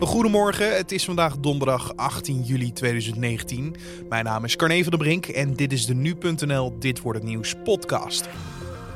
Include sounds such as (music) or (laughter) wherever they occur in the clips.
Goedemorgen, het is vandaag donderdag 18 juli 2019. Mijn naam is Carne van der Brink en dit is de Nu.nl Dit Wordt Het Nieuws podcast.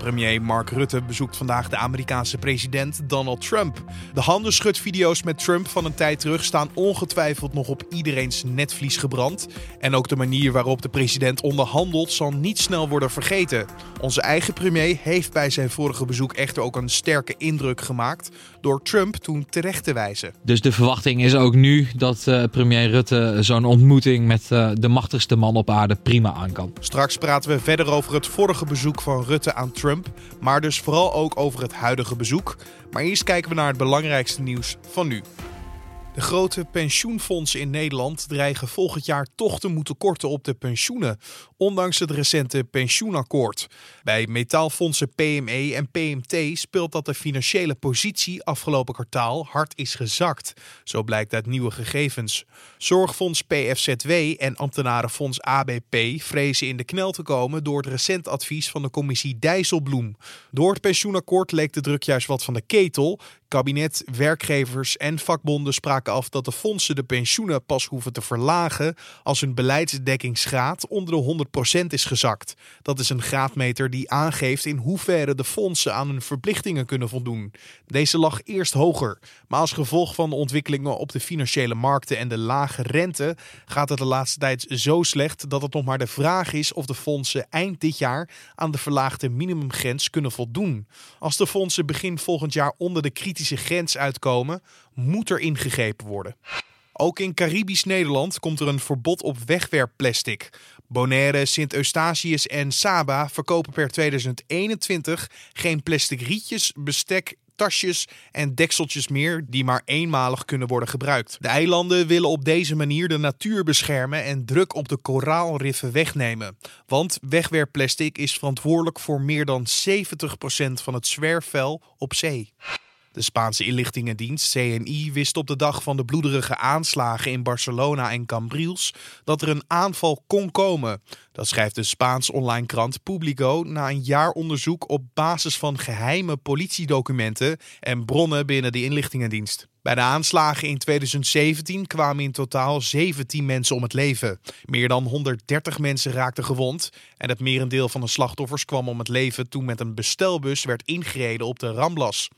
Premier Mark Rutte bezoekt vandaag de Amerikaanse president Donald Trump. De handenschudvideo's met Trump van een tijd terug staan ongetwijfeld nog op iedereen's netvlies gebrand. En ook de manier waarop de president onderhandelt zal niet snel worden vergeten. Onze eigen premier heeft bij zijn vorige bezoek echter ook een sterke indruk gemaakt door Trump toen terecht te wijzen. Dus de verwachting is ook nu dat uh, premier Rutte zo'n ontmoeting met uh, de machtigste man op aarde prima aan kan. Straks praten we verder over het vorige bezoek van Rutte aan Trump, maar dus vooral ook over het huidige bezoek. Maar eerst kijken we naar het belangrijkste nieuws van nu. De grote pensioenfondsen in Nederland dreigen volgend jaar toch te moeten korten op de pensioenen, ondanks het recente pensioenakkoord. Bij metaalfondsen PME en PMT speelt dat de financiële positie afgelopen kwartaal hard is gezakt. Zo blijkt uit nieuwe gegevens. Zorgfonds PFZW en ambtenarenfonds ABP vrezen in de knel te komen door het recent advies van de commissie Dijsselbloem. Door het pensioenakkoord leek de druk juist wat van de ketel. Kabinet, werkgevers en vakbonden spraken af dat de fondsen de pensioenen pas hoeven te verlagen als hun beleidsdekkingsgraad onder de 100% is gezakt. Dat is een graadmeter die aangeeft in hoeverre de fondsen aan hun verplichtingen kunnen voldoen. Deze lag eerst hoger, maar als gevolg van de ontwikkelingen op de financiële markten en de lage rente gaat het de laatste tijd zo slecht dat het nog maar de vraag is of de fondsen eind dit jaar aan de verlaagde minimumgrens kunnen voldoen. Als de fondsen begin volgend jaar onder de kritische grens uitkomen, moet er ingegrepen worden. Ook in Caribisch Nederland komt er een verbod op wegwerpplastic. Bonaire, Sint Eustatius en Saba verkopen per 2021 geen plastic rietjes, bestek, tasjes en dekseltjes meer die maar eenmalig kunnen worden gebruikt. De eilanden willen op deze manier de natuur beschermen en druk op de koraalriffen wegnemen. Want wegwerpplastic is verantwoordelijk voor meer dan 70% van het zwerfvuil op zee. De Spaanse inlichtingendienst CNI wist op de dag van de bloederige aanslagen in Barcelona en Cambrils dat er een aanval kon komen. Dat schrijft de Spaans online krant Publico na een jaar onderzoek op basis van geheime politiedocumenten en bronnen binnen de inlichtingendienst. Bij de aanslagen in 2017 kwamen in totaal 17 mensen om het leven. Meer dan 130 mensen raakten gewond. En het merendeel van de slachtoffers kwam om het leven toen met een bestelbus werd ingereden op de Ramblas.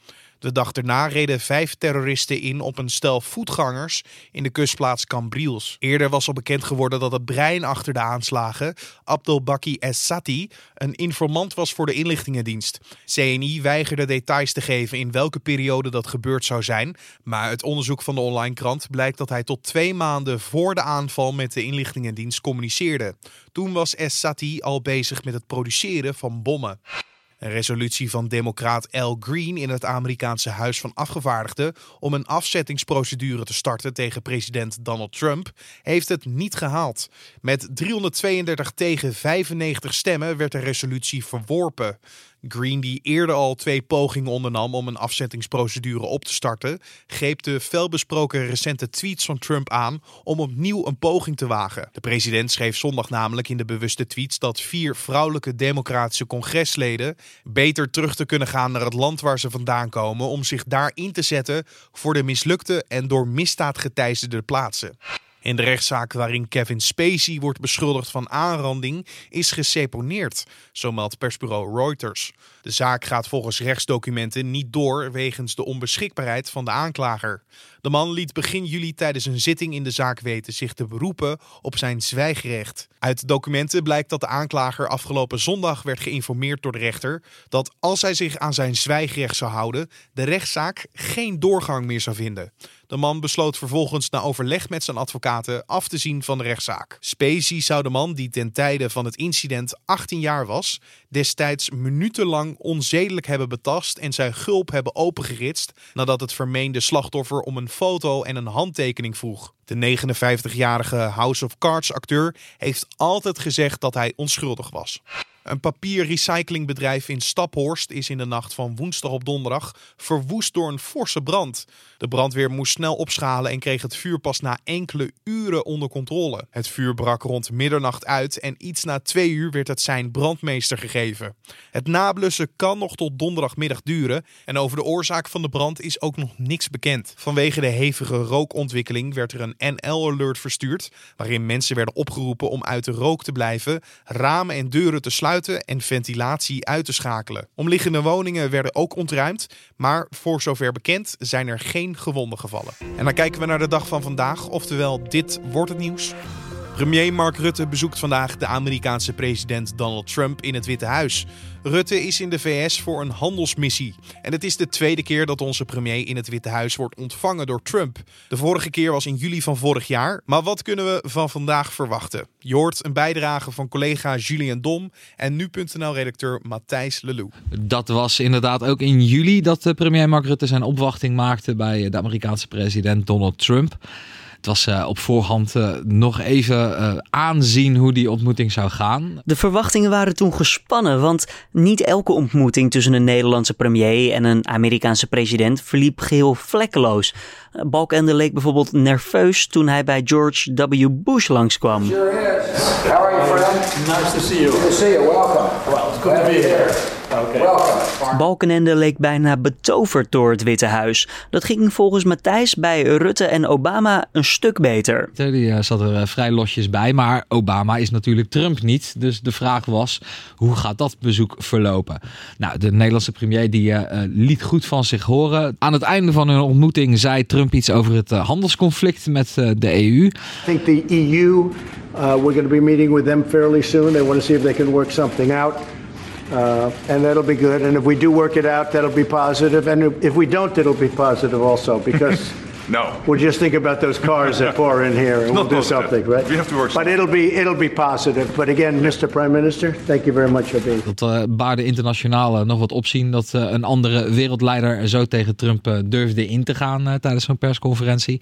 De dag daarna reden vijf terroristen in op een stel voetgangers in de kustplaats Cambrils. Eerder was al bekend geworden dat het brein achter de aanslagen, Abdelbaki Essati, een informant was voor de inlichtingendienst. CNI weigerde details te geven in welke periode dat gebeurd zou zijn, maar uit onderzoek van de online krant blijkt dat hij tot twee maanden voor de aanval met de inlichtingendienst communiceerde. Toen was Essati al bezig met het produceren van bommen. Een resolutie van democraat Al Green in het Amerikaanse Huis van Afgevaardigden om een afzettingsprocedure te starten tegen president Donald Trump heeft het niet gehaald. Met 332 tegen 95 stemmen werd de resolutie verworpen. Green, die eerder al twee pogingen ondernam om een afzettingsprocedure op te starten, greep de felbesproken recente tweets van Trump aan om opnieuw een poging te wagen. De president schreef zondag namelijk in de bewuste tweets dat vier vrouwelijke democratische congresleden beter terug te kunnen gaan naar het land waar ze vandaan komen om zich daar in te zetten voor de mislukte en door misdaad geteisterde plaatsen. In de rechtszaak waarin Kevin Spacey wordt beschuldigd van aanranding is geseponeerd, zo meldt persbureau Reuters. De zaak gaat volgens rechtsdocumenten niet door wegens de onbeschikbaarheid van de aanklager. De man liet begin juli tijdens een zitting in de zaak weten zich te beroepen op zijn zwijgrecht. Uit documenten blijkt dat de aanklager afgelopen zondag werd geïnformeerd door de rechter dat als hij zich aan zijn zwijgrecht zou houden, de rechtszaak geen doorgang meer zou vinden. De man besloot vervolgens na overleg met zijn advocaten af te zien van de rechtszaak. Spacey zou de man, die ten tijde van het incident 18 jaar was, destijds minutenlang onzedelijk hebben betast en zijn gulp hebben opengeritst nadat het vermeende slachtoffer om een foto en een handtekening vroeg. De 59-jarige House of Cards acteur heeft altijd gezegd dat hij onschuldig was. Een papierrecyclingbedrijf in Staphorst is in de nacht van woensdag op donderdag verwoest door een forse brand. De brandweer moest snel opschalen en kreeg het vuur pas na enkele uren onder controle. Het vuur brak rond middernacht uit en iets na twee uur werd het zijn brandmeester gegeven. Het nablussen kan nog tot donderdagmiddag duren en over de oorzaak van de brand is ook nog niks bekend. Vanwege de hevige rookontwikkeling werd er een NL-alert verstuurd, waarin mensen werden opgeroepen om uit de rook te blijven, ramen en deuren te sluiten en ventilatie uit te schakelen. Omliggende woningen werden ook ontruimd, maar voor zover bekend zijn er geen gewonden gevallen. En dan kijken we naar de dag van vandaag, oftewel dit wordt het nieuws. Premier Mark Rutte bezoekt vandaag de Amerikaanse president Donald Trump in het Witte Huis. Rutte is in de VS voor een handelsmissie. En het is de tweede keer dat onze premier in het Witte Huis wordt ontvangen door Trump. De vorige keer was in juli van vorig jaar. Maar wat kunnen we van vandaag verwachten? Je hoort een bijdrage van collega Julian Dom en nu.nl-redacteur Matthijs Lelou. Dat was inderdaad ook in juli dat de premier Mark Rutte zijn opwachting maakte bij de Amerikaanse president Donald Trump. Het was uh, op voorhand uh, nog even uh, aanzien hoe die ontmoeting zou gaan. De verwachtingen waren toen gespannen, want niet elke ontmoeting tussen een Nederlandse premier en een Amerikaanse president verliep geheel vlekkeloos. Balkende leek bijvoorbeeld nerveus toen hij bij George W. Bush langskwam. Sure is. How are you, friend? Nice to see you. Good to see you. Welcome. Well, it's good to be here. Okay. Balkenende leek bijna betoverd door het Witte Huis. Dat ging volgens Matthijs bij Rutte en Obama een stuk beter. Die uh, zat er uh, vrij losjes bij, maar Obama is natuurlijk Trump niet. Dus de vraag was, hoe gaat dat bezoek verlopen? Nou, de Nederlandse premier die uh, liet goed van zich horen. Aan het einde van hun ontmoeting zei Trump iets over het handelsconflict met de EU. I think the EU, uh, we're going to be meeting with them fairly soon. They want to see if they can work something out. Uh, and that'll be good. And if we do work it out, that'll be positive. And if we don't, it'll be positive also because (laughs) no, we'll just think about those cars that pour in here and we'll do something, right? We have to work But it'll be it'll be positive. But again, Mr. Prime Minister, thank you very much for being. Dat uh, baarde internationaal uh, nog wat opzien dat uh, een andere wereldleider zo tegen Trump uh, durfde in te gaan tijdens zo'n persconferentie.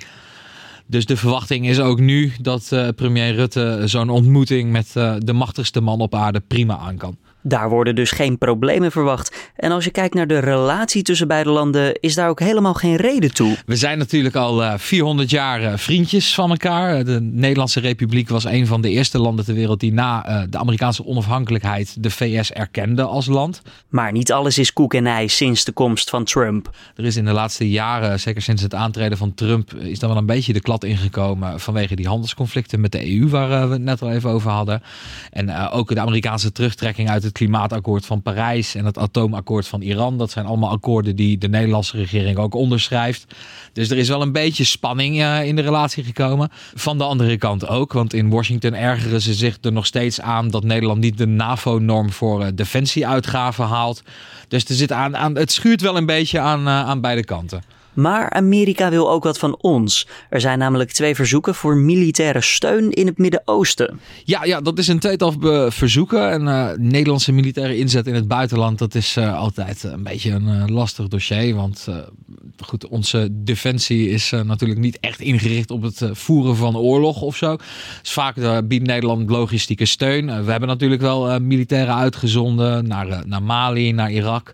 Dus de verwachting is ook nu dat uh, premier Rutte zo'n ontmoeting met uh, de machtigste man op aarde prima aan kan. Daar worden dus geen problemen verwacht. En als je kijkt naar de relatie tussen beide landen, is daar ook helemaal geen reden toe. We zijn natuurlijk al uh, 400 jaar vriendjes van elkaar. De Nederlandse Republiek was een van de eerste landen ter wereld die na de Amerikaanse onafhankelijkheid de VS erkende als land. Maar niet alles is koek en ei sinds de komst van Trump. Er is in de laatste jaren, zeker sinds het aantreden van Trump, is daar wel een beetje de klad ingekomen vanwege die handelsconflicten met de EU, waar we het net al even over hadden. En ook de Amerikaanse terugtrekking uit het klimaatakkoord van Parijs en het atoomakkoord van Iran. Dat zijn allemaal akkoorden die de Nederlandse regering ook onderschrijft. Dus er is wel een beetje spanning uh, in de relatie gekomen. Van de andere kant ook, want in Washington ergeren ze zich er nog steeds aan dat Nederland niet de NAVO-norm voor uh, defensieuitgaven haalt. Dus er zit aan, aan, het schuurt wel een beetje aan, uh, aan beide kanten. Maar Amerika wil ook wat van ons. Er zijn namelijk twee verzoeken voor militaire steun in het Midden-Oosten. Ja, ja, dat is een tweetal verzoeken. En uh, Nederlandse militaire inzet in het buitenland, dat is uh, altijd een beetje een lastig dossier. Want goed, onze defensie is natuurlijk niet echt ingericht op het voeren van oorlog of zo. Vaak biedt Nederland logistieke steun. we hebben natuurlijk wel militairen uitgezonden naar, naar Mali, naar Irak.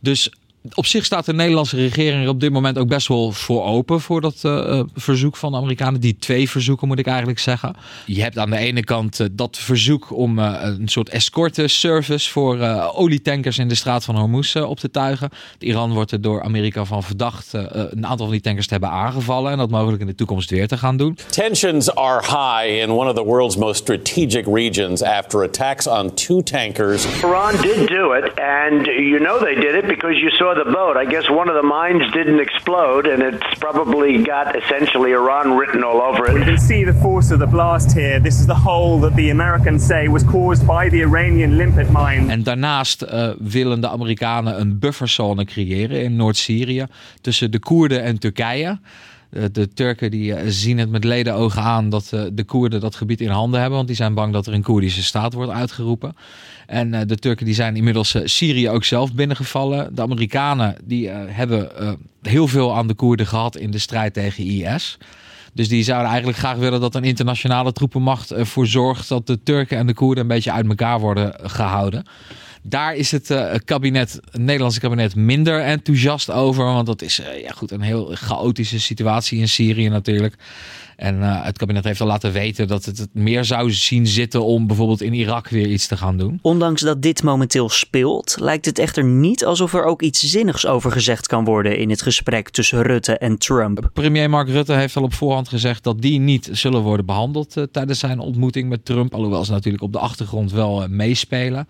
Dus op zich staat de Nederlandse regering er op dit moment ook best wel voor open voor dat uh, verzoek van de Amerikanen. Die twee verzoeken moet ik eigenlijk zeggen. Je hebt aan de ene kant uh, dat verzoek om uh, een soort escorte service voor olietankers in de straat van Hormuz op te tuigen. Iran wordt er door Amerika van verdacht een aantal van die tankers te hebben aangevallen en dat mogelijk in de toekomst weer te gaan doen. Tensions are high in one of the world's most strategic regions after attacks on two tankers. Iran did do it and you know they did it because you saw the boat. I guess one of the mines didn't explode, and it's probably got essentially Iran written all over it. You can see the force of the blast here. This is the hole that the Americans say was caused by the Iranian limpet mine. En daarnaast uh, willen de Amerikanen een bufferzone creëren in Noord-Syrië tussen de Koerden en Turkije. De, de, Turken die zien het met ledenogen aan dat uh, de Koerden dat gebied in handen hebben. Want die zijn bang dat er een Koerdische staat wordt uitgeroepen. En de Turken die zijn inmiddels Syrië ook zelf binnengevallen. De Amerikanen die hebben heel veel aan de Koerden gehad in de strijd tegen IS. Dus die zouden eigenlijk graag willen dat een internationale troepenmacht ervoor zorgt dat de Turken en de Koerden een beetje uit elkaar worden gehouden. Daar is het uh, kabinet, het Nederlandse kabinet minder enthousiast over. Want dat is uh, ja, goed, een heel chaotische situatie in Syrië natuurlijk. En uh, het kabinet heeft al laten weten dat het het meer zou zien zitten om bijvoorbeeld in Irak weer iets te gaan doen. Ondanks dat dit momenteel speelt, lijkt het echter niet alsof er ook iets zinnigs over gezegd kan worden in het gesprek tussen Rutte en Trump. Premier Mark Rutte heeft al op voorhand gezegd dat die niet zullen worden behandeld uh, tijdens zijn ontmoeting met Trump. Alhoewel ze natuurlijk op de achtergrond wel uh, meespelen.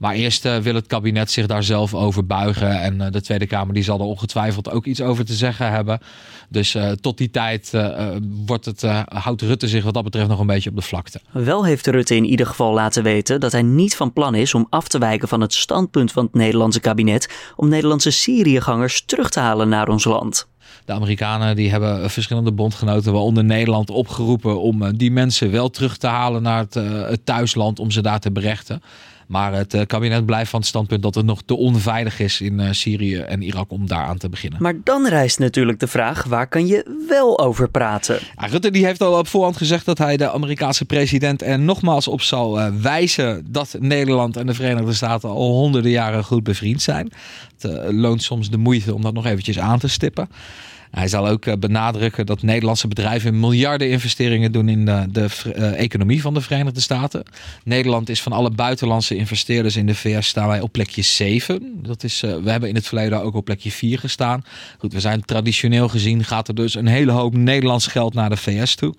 Maar eerst uh, wil het kabinet zich daar zelf over buigen. En uh, de Tweede Kamer die zal er ongetwijfeld ook iets over te zeggen hebben. Dus uh, tot die tijd wordt het, houdt Rutte zich wat dat betreft nog een beetje op de vlakte. Wel heeft Rutte in ieder geval laten weten dat hij niet van plan is om af te wijken van het standpunt van het Nederlandse kabinet om Nederlandse Syriëgangers terug te halen naar ons land. De Amerikanen die hebben verschillende bondgenoten, waaronder Nederland, opgeroepen om die mensen wel terug te halen naar het, het thuisland om ze daar te berechten. Maar het uh, kabinet blijft van het standpunt dat het nog te onveilig is in uh, Syrië en Irak om daaraan te beginnen. Maar dan rijst natuurlijk de vraag, waar kan je wel over praten? Ja, Rutte die heeft al op voorhand gezegd dat hij de Amerikaanse president er nogmaals op zal uh, wijzen dat Nederland en de Verenigde Staten al honderden jaren goed bevriend zijn. Het loont soms de moeite om dat nog eventjes aan te stippen. Hij zal ook benadrukken dat Nederlandse bedrijven miljarden investeringen doen in de, de uh, economie van de Verenigde Staten. Nederland is van alle buitenlandse investeerders in de VS staan wij op plekje 7. Dat is, uh, we hebben in het verleden ook op plekje 4 gestaan. Goed, we zijn traditioneel gezien gaat er dus een hele hoop Nederlands geld naar de VS toe.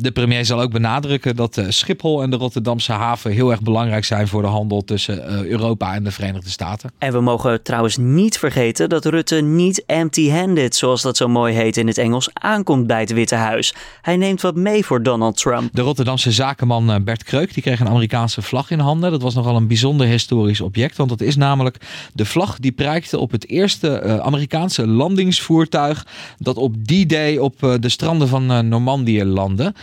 De premier zal ook benadrukken dat Schiphol en de Rotterdamse haven heel erg belangrijk zijn voor de handel tussen Europa en de Verenigde Staten. En we mogen trouwens niet vergeten dat Rutte niet empty-handed, zoals dat zo mooi heet in het Engels, aankomt bij het Witte Huis. Hij neemt wat mee voor Donald Trump. De Rotterdamse zakenman Bert Kreuk die kreeg een Amerikaanse vlag in handen. Dat was nogal een bijzonder historisch object, want dat is namelijk de vlag die prijkte op het eerste Amerikaanse landingsvoertuig dat op die day op de stranden van Normandië landde.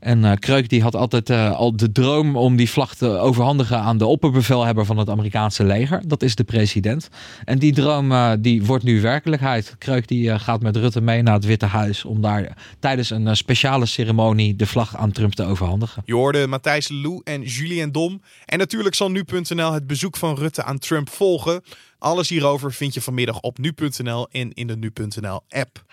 En uh, Kreuk die had altijd uh, al de droom om die vlag te overhandigen aan de opperbevelhebber van het Amerikaanse leger. Dat is de president. En die droom uh, die wordt nu werkelijkheid. Kreuk die gaat met Rutte mee naar het Witte Huis om daar tijdens een speciale ceremonie de vlag aan Trump te overhandigen. Je hoorde Matthijs Lou en Julien Dom. En natuurlijk zal nu.nl het bezoek van Rutte aan Trump volgen. Alles hierover vind je vanmiddag op nu.nl en in de nu.nl app.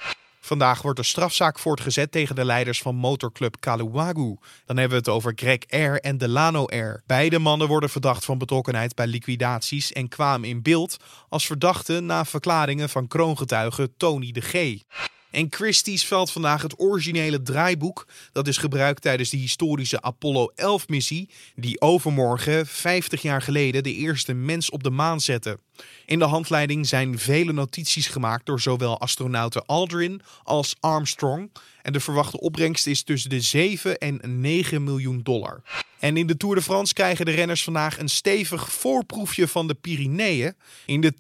Vandaag wordt een strafzaak voortgezet tegen de leiders van motorclub Kaluwagu. Dan hebben we het over Greg Air en Delano Air. Beide mannen worden verdacht van betrokkenheid bij liquidaties en kwamen in beeld als verdachten na verklaringen van kroongetuige Tony de G. En Christie's valt vandaag het originele draaiboek. Dat is gebruikt tijdens de historische Apollo 11-missie, die overmorgen, 50 jaar geleden, de eerste mens op de maan zette. In de handleiding zijn vele notities gemaakt door zowel astronauten Aldrin als Armstrong. En de verwachte opbrengst is tussen de 7 en 9 miljoen dollar. En in de Tour de France krijgen de renners vandaag een stevig voorproefje van de Pyreneeën. In de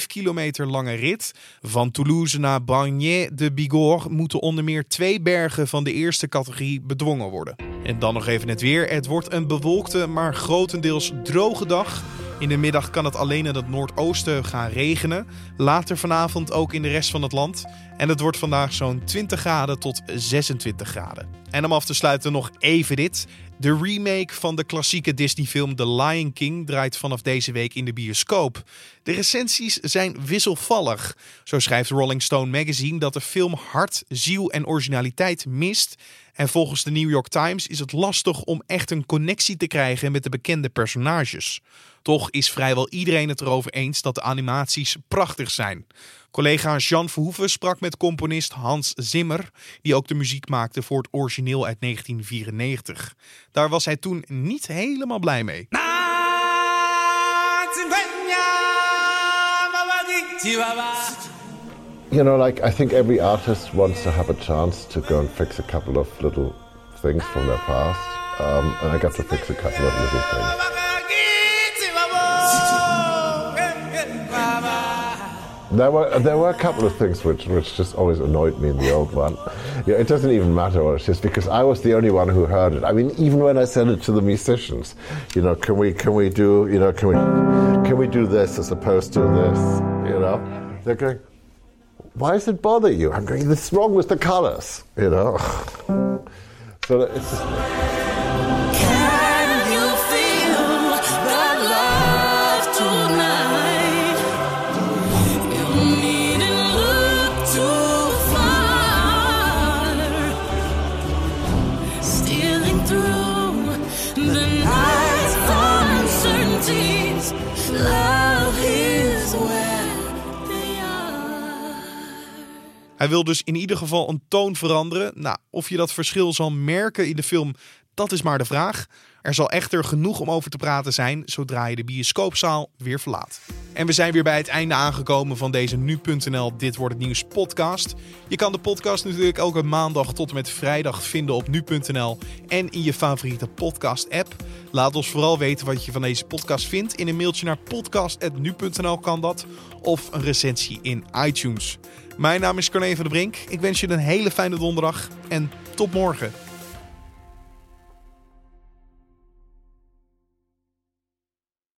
209,5 kilometer lange rit van Toulouse naar Bagné de Bigorre moeten onder meer twee bergen van de eerste categorie bedwongen worden. En dan nog even het weer. Het wordt een bewolkte, maar grotendeels droge dag. In de middag kan het alleen in het noordoosten gaan regenen. Later vanavond ook in de rest van het land. En het wordt vandaag zo'n 20 graden tot 26 graden. En om af te sluiten nog even dit. De remake van de klassieke Disney-film The Lion King draait vanaf deze week in de bioscoop. De recensies zijn wisselvallig. Zo schrijft Rolling Stone magazine dat de film hart, ziel en originaliteit mist. En volgens de New York Times is het lastig om echt een connectie te krijgen met de bekende personages. Toch is vrijwel iedereen het erover eens dat de animaties prachtig zijn. Collega Jean Verhoeven sprak met componist Hans Zimmer, die ook de muziek maakte voor het origineel uit 1994. Daar was hij toen niet helemaal blij mee. You know, like I think every artist wants to have a chance to go and fix a couple of little things from their past, um, and I got to fix a couple of little things. There were there were a couple of things which which just always annoyed me in the old one. Yeah, it doesn't even matter what it is because I was the only one who heard it. I mean, even when I sent it to the musicians, you know, can we can we do you know can we can we do this as opposed to this? You know, they're going, why does it bother you? I'm going, this is wrong with the colors, you know. (laughs) so it's just, Hij wil dus in ieder geval een toon veranderen. Nou, of je dat verschil zal merken in de film, dat is maar de vraag. Er zal echter genoeg om over te praten zijn zodra je de bioscoopzaal weer verlaat. En we zijn weer bij het einde aangekomen van deze nu.nl Dit wordt het nieuws podcast. Je kan de podcast natuurlijk elke maandag tot en met vrijdag vinden op nu.nl en in je favoriete podcast app. Laat ons vooral weten wat je van deze podcast vindt. In een mailtje naar podcast.nu.nl kan dat. Of een recensie in iTunes. Mijn naam is Corné van der Brink. Ik wens je een hele fijne donderdag en tot morgen.